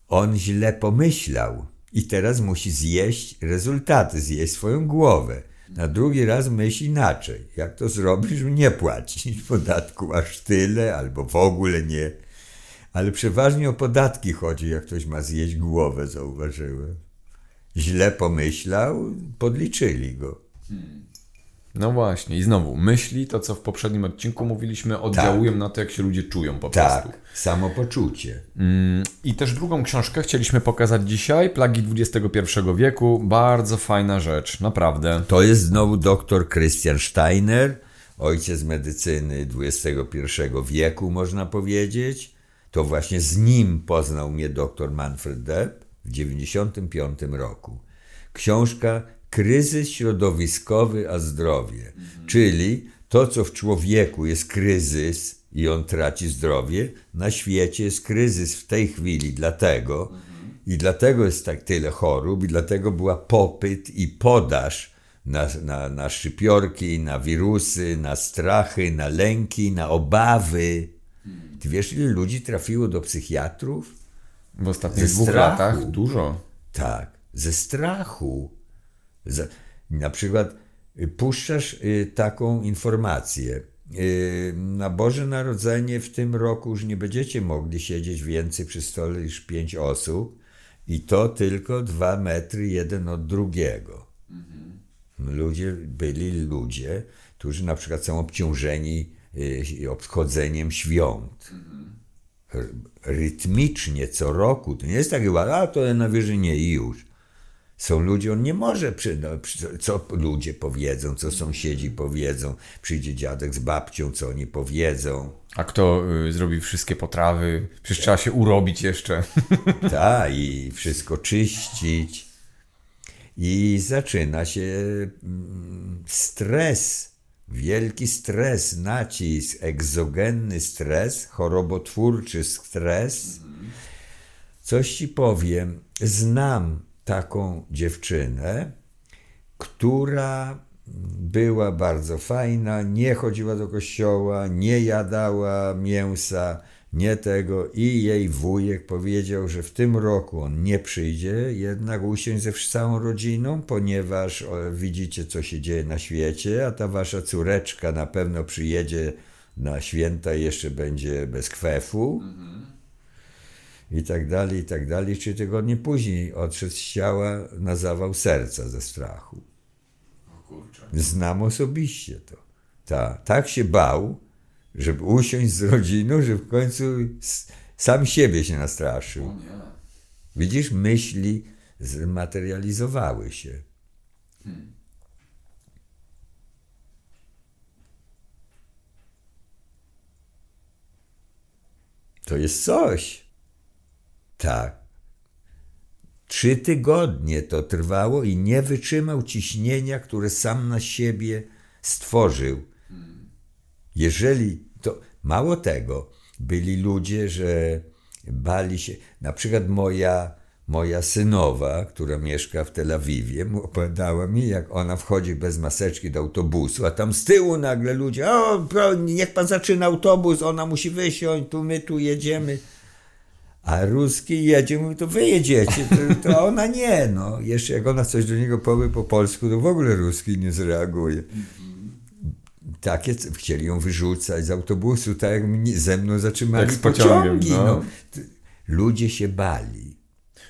On źle pomyślał i teraz musi zjeść rezultaty, zjeść swoją głowę. Na drugi raz myśl inaczej. Jak to zrobisz, nie płacisz podatku aż tyle, albo w ogóle nie. Ale przeważnie o podatki chodzi, jak ktoś ma zjeść głowę, zauważyłem. Źle pomyślał, podliczyli go. No właśnie, i znowu, myśli, to co w poprzednim odcinku mówiliśmy, oddziałują na to, jak się ludzie czują po prostu. Tak, samopoczucie. Mm, I też drugą książkę chcieliśmy pokazać dzisiaj, Plagi XXI wieku. Bardzo fajna rzecz, naprawdę. To jest znowu doktor Christian Steiner, ojciec medycyny XXI wieku, można powiedzieć. To właśnie z nim poznał mnie doktor Manfred Depp w 1995 roku. Książka Kryzys środowiskowy a zdrowie, czyli to, co w człowieku jest kryzys i on traci zdrowie, na świecie jest kryzys w tej chwili, dlatego i dlatego jest tak tyle chorób, i dlatego była popyt i podaż na, na, na szczypiorki, na wirusy, na strachy, na lęki, na obawy. Ty wiesz, ile ludzi trafiło do psychiatrów? W ostatnich dwóch latach dużo. Tak, ze strachu. Na przykład y, puszczasz y, taką informację. y, Na Boże Narodzenie w tym roku już nie będziecie mogli siedzieć więcej przy stole niż pięć osób i to tylko dwa metry jeden od drugiego. Ludzie byli ludzie, którzy na przykład są obciążeni obchodzeniem świąt r- rytmicznie co roku. To nie jest tak a to na wyżynie i już. Są ludzie, on nie może, przy, no, co ludzie powiedzą, co sąsiedzi powiedzą, przyjdzie dziadek z babcią, co oni powiedzą. A kto y, zrobi wszystkie potrawy? Przecież trzeba się urobić jeszcze. Tak, i wszystko czyścić. I zaczyna się mm, stres, wielki stres, nacisk, egzogenny stres, chorobotwórczy stres. Coś ci powiem, znam taką dziewczynę, która była bardzo fajna, nie chodziła do kościoła, nie jadała mięsa, nie tego i jej wujek powiedział, że w tym roku on nie przyjdzie, jednak usiąść ze całą rodziną, ponieważ widzicie, co się dzieje na świecie, a ta wasza córeczka na pewno przyjedzie na święta i jeszcze będzie bez kwefu. I tak dalej, i tak dalej. Trzy tygodnie później odszedł z ciała na zawał serca ze strachu. Znam osobiście to. Ta, tak się bał, żeby usiąść z rodziną, że w końcu sam siebie się nastraszył. Widzisz, myśli zmaterializowały się. To jest coś. Tak. Trzy tygodnie to trwało i nie wytrzymał ciśnienia, które sam na siebie stworzył. Jeżeli to mało tego, byli ludzie, że bali się. Na przykład moja, moja synowa, która mieszka w Tel Awiwie, opowiadała mi, jak ona wchodzi bez maseczki do autobusu, a tam z tyłu nagle ludzie, o, niech pan zaczyna autobus, ona musi wysiąść, tu my tu jedziemy. A ruski jedzie, mówi, to wy jedziecie, to, to ona nie, no. Jeszcze jak ona coś do niego powie po polsku, to w ogóle ruski nie zreaguje. Takie, chcieli ją wyrzucać z autobusu, tak jak mnie, ze mną zatrzymali pociągiem, pociągi. no. No. Ludzie się bali.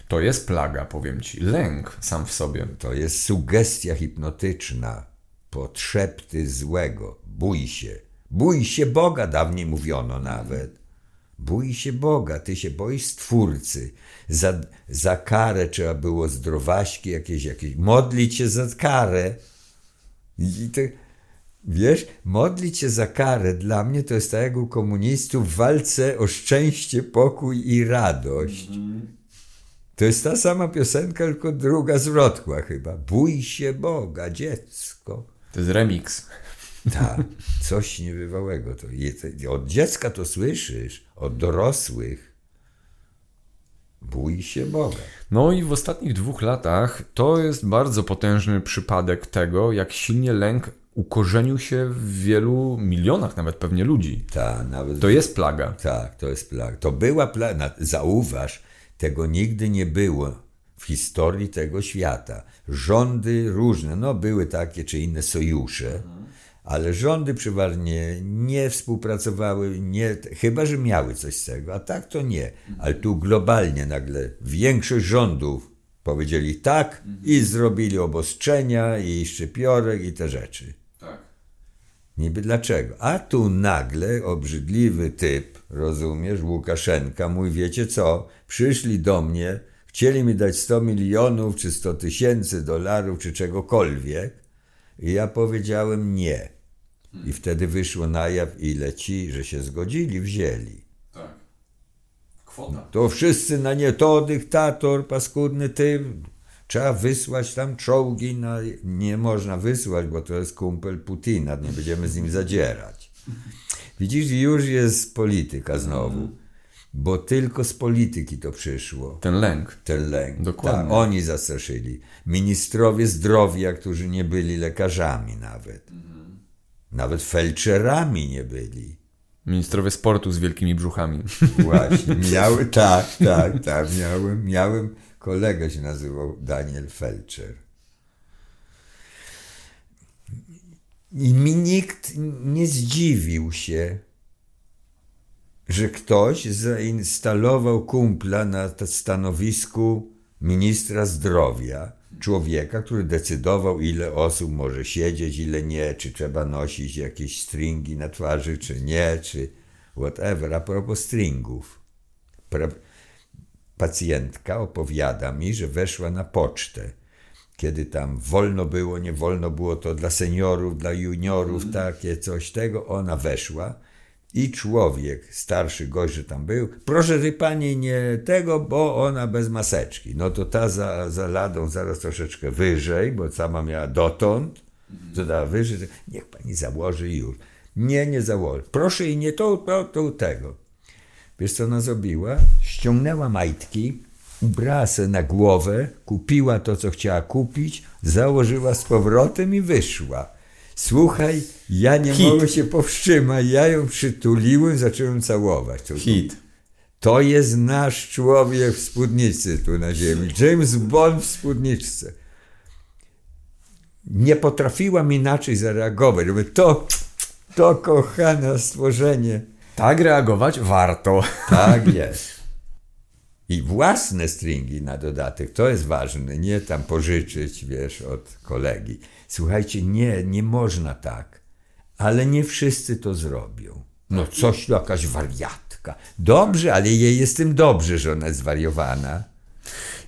To jest plaga, powiem ci. Lęk sam w sobie. To jest sugestia hipnotyczna, podszepty złego. Bój się. Bój się Boga, dawniej mówiono nawet. Bój się Boga, ty się boisz Stwórcy. Za, za karę trzeba było zdrowaśki jakieś, jakieś. Modlić się za karę. I to, wiesz, modlić się za karę dla mnie to jest tak jak u komunistów w walce o szczęście, pokój i radość. To jest ta sama piosenka, tylko druga zwrotła chyba. Bój się Boga, dziecko. To jest remix. Tak, coś niebywałego. To od dziecka to słyszysz, od dorosłych. Bój się Boga. No i w ostatnich dwóch latach to jest bardzo potężny przypadek tego, jak silnie lęk ukorzenił się w wielu milionach nawet pewnie ludzi. Tak, nawet To jest plaga. Tak, to jest plaga. To była plaga. Zauważ, tego nigdy nie było w historii tego świata. Rządy różne, no były takie czy inne sojusze, ale rządy przeważnie nie współpracowały, nie, chyba że miały coś z tego, a tak to nie. Ale tu globalnie nagle większość rządów powiedzieli tak i zrobili obostrzenia i szczepiorek i te rzeczy. Tak. Niby dlaczego? A tu nagle obrzydliwy typ, rozumiesz, Łukaszenka, mój wiecie co, przyszli do mnie, chcieli mi dać 100 milionów, czy 100 tysięcy dolarów, czy czegokolwiek i ja powiedziałem nie. I wtedy wyszło na jaw, ile ci, że się zgodzili, wzięli. Tak. Kwota. To wszyscy na nie, to dyktator, paskudny ty, trzeba wysłać tam czołgi, na... nie można wysłać, bo to jest kumpel Putina, nie będziemy z nim zadzierać. Widzisz, już jest polityka znowu, bo tylko z polityki to przyszło. Ten lęk. Ten lęk. Dokładnie. Tak, oni zastraszyli. Ministrowie zdrowia, którzy nie byli lekarzami nawet. Nawet felczerami nie byli. Ministrowie sportu z wielkimi brzuchami. Właśnie, miały, tak, tak, tak, miałem, miałem, kolega się nazywał Daniel Felczer. I mi nikt nie zdziwił się, że ktoś zainstalował kumpla na stanowisku ministra zdrowia, człowieka, który decydował, ile osób może siedzieć, ile nie, czy trzeba nosić jakieś stringi na twarzy, czy nie, czy whatever. A propos stringów. Pra- pacjentka opowiada mi, że weszła na pocztę. Kiedy tam wolno było, nie wolno było to dla seniorów, dla juniorów, takie coś tego, ona weszła i człowiek, starszy gość, że tam był, proszę tej pani nie tego, bo ona bez maseczki. No to ta za, za ladą zaraz troszeczkę wyżej, bo sama miała dotąd, to dała wyżej, niech pani założy i już. Nie, nie założy. Proszę i nie to, to, to tego. Wiesz co ona zrobiła? Ściągnęła majtki, ubrała se na głowę, kupiła to, co chciała kupić, założyła z powrotem i wyszła. Słuchaj, ja nie Hit. mogę się powstrzymać. Ja ją przytuliłem, zacząłem całować. To, Hit. to jest nasz człowiek w spódnicy tu na ziemi. James Bond w spódniczce. Nie potrafiłam inaczej zareagować. Mówię, to, to kochane stworzenie. Tak reagować warto. Tak jest. I własne stringi na dodatek, to jest ważne, nie tam pożyczyć, wiesz, od kolegi. Słuchajcie, nie, nie można tak, ale nie wszyscy to zrobią. No coś, jakaś wariatka. Dobrze, ale jej jest tym dobrze, że ona jest zwariowana.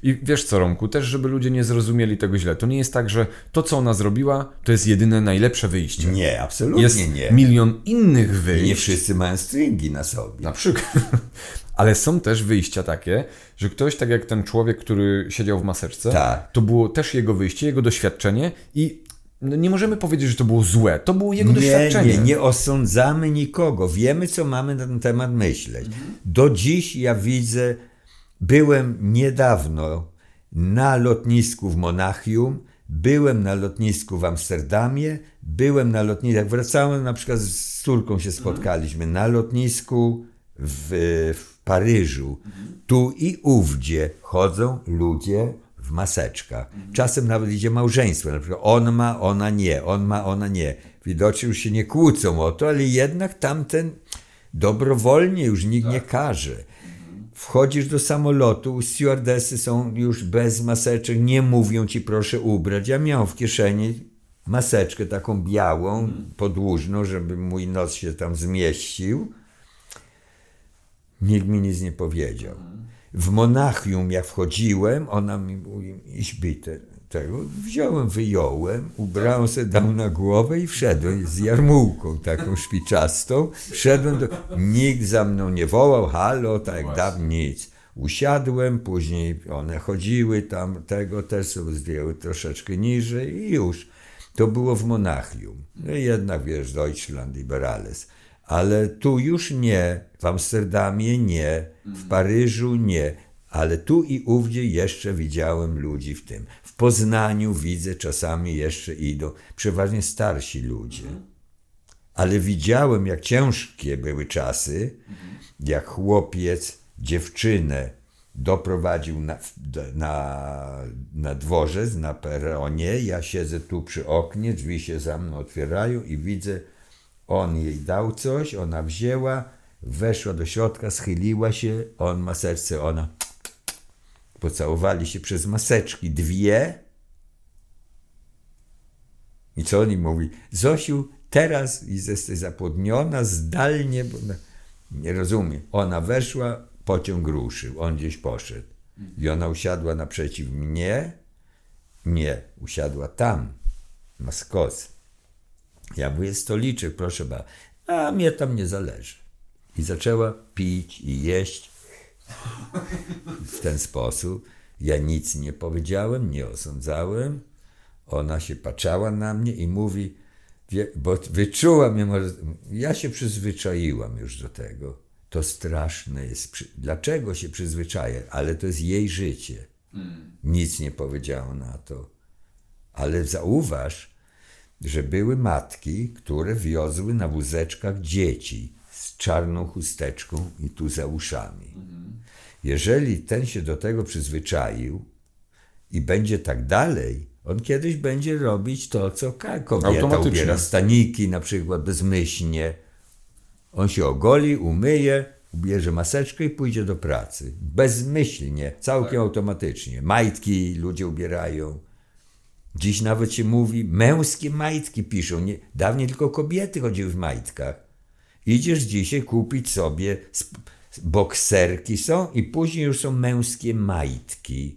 I wiesz co, Romku, też żeby ludzie nie zrozumieli tego źle. To nie jest tak, że to, co ona zrobiła, to jest jedyne najlepsze wyjście. Nie, absolutnie Jest nie. milion innych Nie wyjść. wszyscy mają stringi na sobie. Na przykład. Ale są też wyjścia takie, że ktoś, tak jak ten człowiek, który siedział w maseczce, Tak. to było też jego wyjście, jego doświadczenie i no nie możemy powiedzieć, że to było złe. To było jego Nie, doświadczenie. nie, nie osądzamy nikogo. Wiemy, co mamy na ten temat myśleć. Do dziś ja widzę, byłem niedawno na lotnisku w Monachium, byłem na lotnisku w Amsterdamie, byłem na lotnisku, jak wracałem, na przykład z córką się spotkaliśmy, na lotnisku w, w Paryżu, tu i ówdzie chodzą ludzie w maseczkach. Czasem nawet idzie małżeństwo, na przykład on ma, ona nie, on ma, ona nie. Widocznie już się nie kłócą o to, ale jednak tamten dobrowolnie już nikt nie każe. Wchodzisz do samolotu, stewardesy są już bez maseczek, nie mówią ci proszę ubrać. Ja miałem w kieszeni maseczkę taką białą, podłużną, żeby mój nos się tam zmieścił. Nikt mi nic nie powiedział. W Monachium jak wchodziłem, ona mi mówi, iść bite tego. Wziąłem, wyjąłem, ubrałem sobie, dał na głowę i wszedłem z jarmułką taką szpiczastą. Wszedłem do... Nikt za mną nie wołał, halo, tak jak dawno, nic. Usiadłem, później one chodziły tam, tego też sobie zdjęły troszeczkę niżej i już. To było w Monachium. No i jednak, wiesz, Deutschland Liberales. Ale tu już nie, w Amsterdamie nie, w Paryżu nie, ale tu i ówdzie jeszcze widziałem ludzi w tym. W Poznaniu widzę czasami jeszcze idą, przeważnie starsi ludzie. Ale widziałem, jak ciężkie były czasy, jak chłopiec dziewczynę doprowadził na, na, na dworzec, na peronie. Ja siedzę tu przy oknie, drzwi się za mną otwierają i widzę, on jej dał coś, ona wzięła, weszła do środka, schyliła się, on ma serce, ona pocałowali się przez maseczki, dwie. I co oni mówi? Zosiu, teraz jesteś zapłodniona zdalnie, bo nie rozumie. Ona weszła, pociąg ruszył, on gdzieś poszedł. I ona usiadła naprzeciw mnie. Nie, usiadła tam, na skos. Ja mówię, stoliczek, proszę bardzo. A mnie tam nie zależy. I zaczęła pić i jeść w ten sposób. Ja nic nie powiedziałem, nie osądzałem. Ona się patrzała na mnie i mówi, bo wyczułam, ja się przyzwyczaiłam już do tego. To straszne jest. Dlaczego się przyzwyczaja? Ale to jest jej życie. Nic nie powiedziała na to. Ale zauważ, że były matki, które wiozły na wózeczkach dzieci z czarną chusteczką i tu za uszami. Jeżeli ten się do tego przyzwyczaił i będzie tak dalej, on kiedyś będzie robić to, co kobieta ubiera staniki na przykład bezmyślnie. On się ogoli, umyje, ubierze maseczkę i pójdzie do pracy. Bezmyślnie, całkiem tak. automatycznie. Majtki ludzie ubierają. Dziś nawet się mówi, męskie majtki piszą. Nie, dawniej tylko kobiety chodziły w majtkach. Idziesz dzisiaj kupić sobie bokserki są i później już są męskie majtki.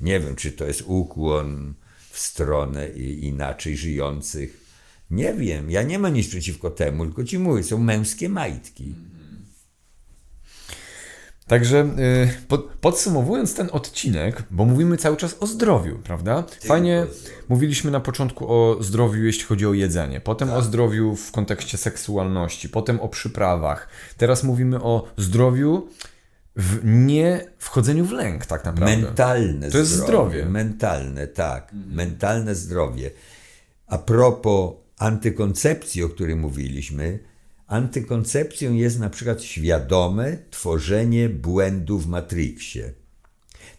Nie wiem, czy to jest ukłon w stronę inaczej żyjących. Nie wiem, ja nie mam nic przeciwko temu, tylko ci mówię, są męskie majtki. Także y, podsumowując ten odcinek, bo mówimy cały czas o zdrowiu, prawda? Fajnie mówiliśmy na początku o zdrowiu, jeśli chodzi o jedzenie, potem tak. o zdrowiu w kontekście seksualności, potem o przyprawach. Teraz mówimy o zdrowiu w nie wchodzeniu w lęk, tak naprawdę. Mentalne To jest zdrowie. zdrowie. Mentalne, tak. Mhm. Mentalne zdrowie. A propos antykoncepcji, o której mówiliśmy, Antykoncepcją jest na przykład świadome tworzenie błędu w Matrixie.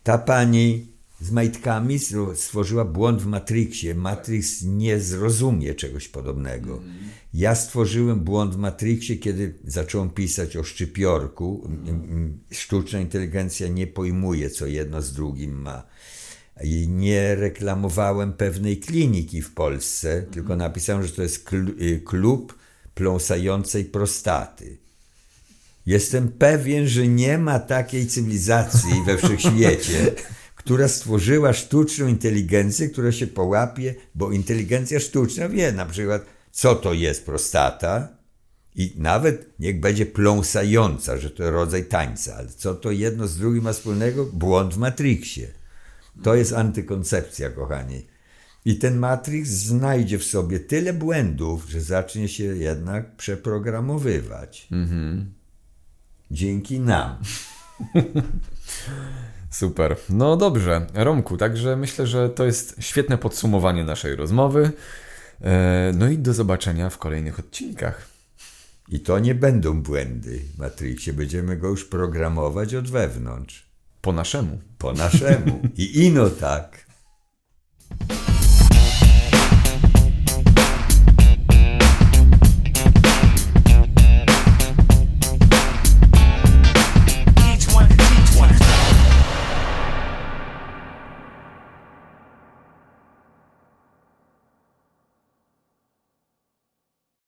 Ta pani z majtkami stworzyła błąd w Matrixie. Matrix nie zrozumie czegoś podobnego. Ja stworzyłem błąd w Matrixie, kiedy zacząłem pisać o szczypiorku. Sztuczna inteligencja nie pojmuje, co jedno z drugim ma. I nie reklamowałem pewnej kliniki w Polsce, tylko napisałem, że to jest y, klub pląsającej prostaty. Jestem pewien, że nie ma takiej cywilizacji we wszechświecie, która stworzyła sztuczną inteligencję, która się połapie, bo inteligencja sztuczna wie na przykład, co to jest prostata i nawet niech będzie pląsająca, że to rodzaj tańca, ale co to jedno z drugim ma wspólnego? Błąd w Matrixie. To jest antykoncepcja, kochani. I ten Matrix znajdzie w sobie tyle błędów, że zacznie się jednak przeprogramowywać. Mhm. Dzięki nam. Super. No dobrze, Romku, także myślę, że to jest świetne podsumowanie naszej rozmowy. E, no i do zobaczenia w kolejnych odcinkach. I to nie będą błędy w Matrixie. Będziemy go już programować od wewnątrz. Po naszemu. Po naszemu. I ino tak.